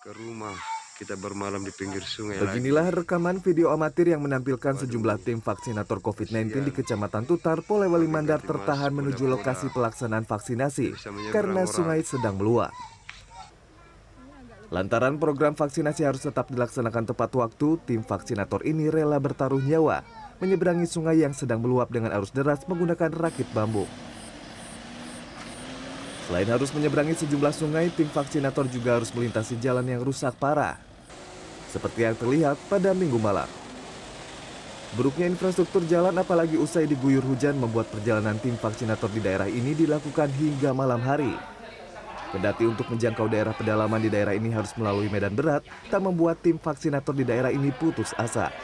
ke rumah. Kita bermalam di pinggir sungai Beginilah rekaman video amatir yang menampilkan sejumlah tim vaksinator COVID-19 di Kecamatan Tutar, Polewali Mandar tertahan menuju lokasi pelaksanaan vaksinasi karena sungai sedang meluap. Lantaran program vaksinasi harus tetap dilaksanakan tepat waktu, tim vaksinator ini rela bertaruh nyawa menyeberangi sungai yang sedang meluap dengan arus deras menggunakan rakit bambu. Selain harus menyeberangi sejumlah sungai, tim vaksinator juga harus melintasi jalan yang rusak parah. Seperti yang terlihat pada minggu malam. Buruknya infrastruktur jalan apalagi usai diguyur hujan membuat perjalanan tim vaksinator di daerah ini dilakukan hingga malam hari. Kendati untuk menjangkau daerah pedalaman di daerah ini harus melalui medan berat, tak membuat tim vaksinator di daerah ini putus asa.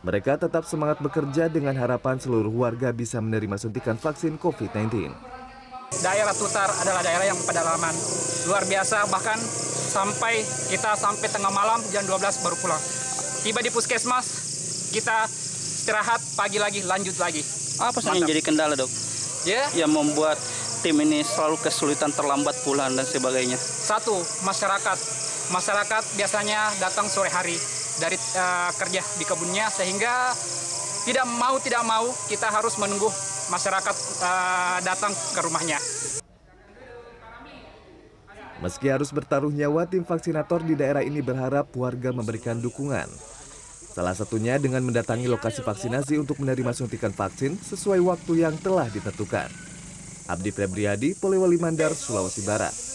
Mereka tetap semangat bekerja dengan harapan seluruh warga bisa menerima suntikan vaksin COVID-19. Daerah Tutar adalah daerah yang pedalaman. Luar biasa bahkan sampai kita sampai tengah malam jam 12 baru pulang. Tiba di puskesmas kita istirahat pagi lagi lanjut lagi. Apa sih yang jadi kendala dok? ya? Yang membuat tim ini selalu kesulitan terlambat pulang dan sebagainya. satu masyarakat. Masyarakat biasanya datang sore hari dari eh, kerja di kebunnya sehingga tidak mau tidak mau kita harus menunggu masyarakat eh, datang ke rumahnya Meski harus bertaruh nyawa, tim vaksinator di daerah ini berharap warga memberikan dukungan. Salah satunya dengan mendatangi lokasi vaksinasi untuk menerima suntikan vaksin sesuai waktu yang telah ditentukan. Abdi Febriadi, Polewali Mandar, Sulawesi Barat.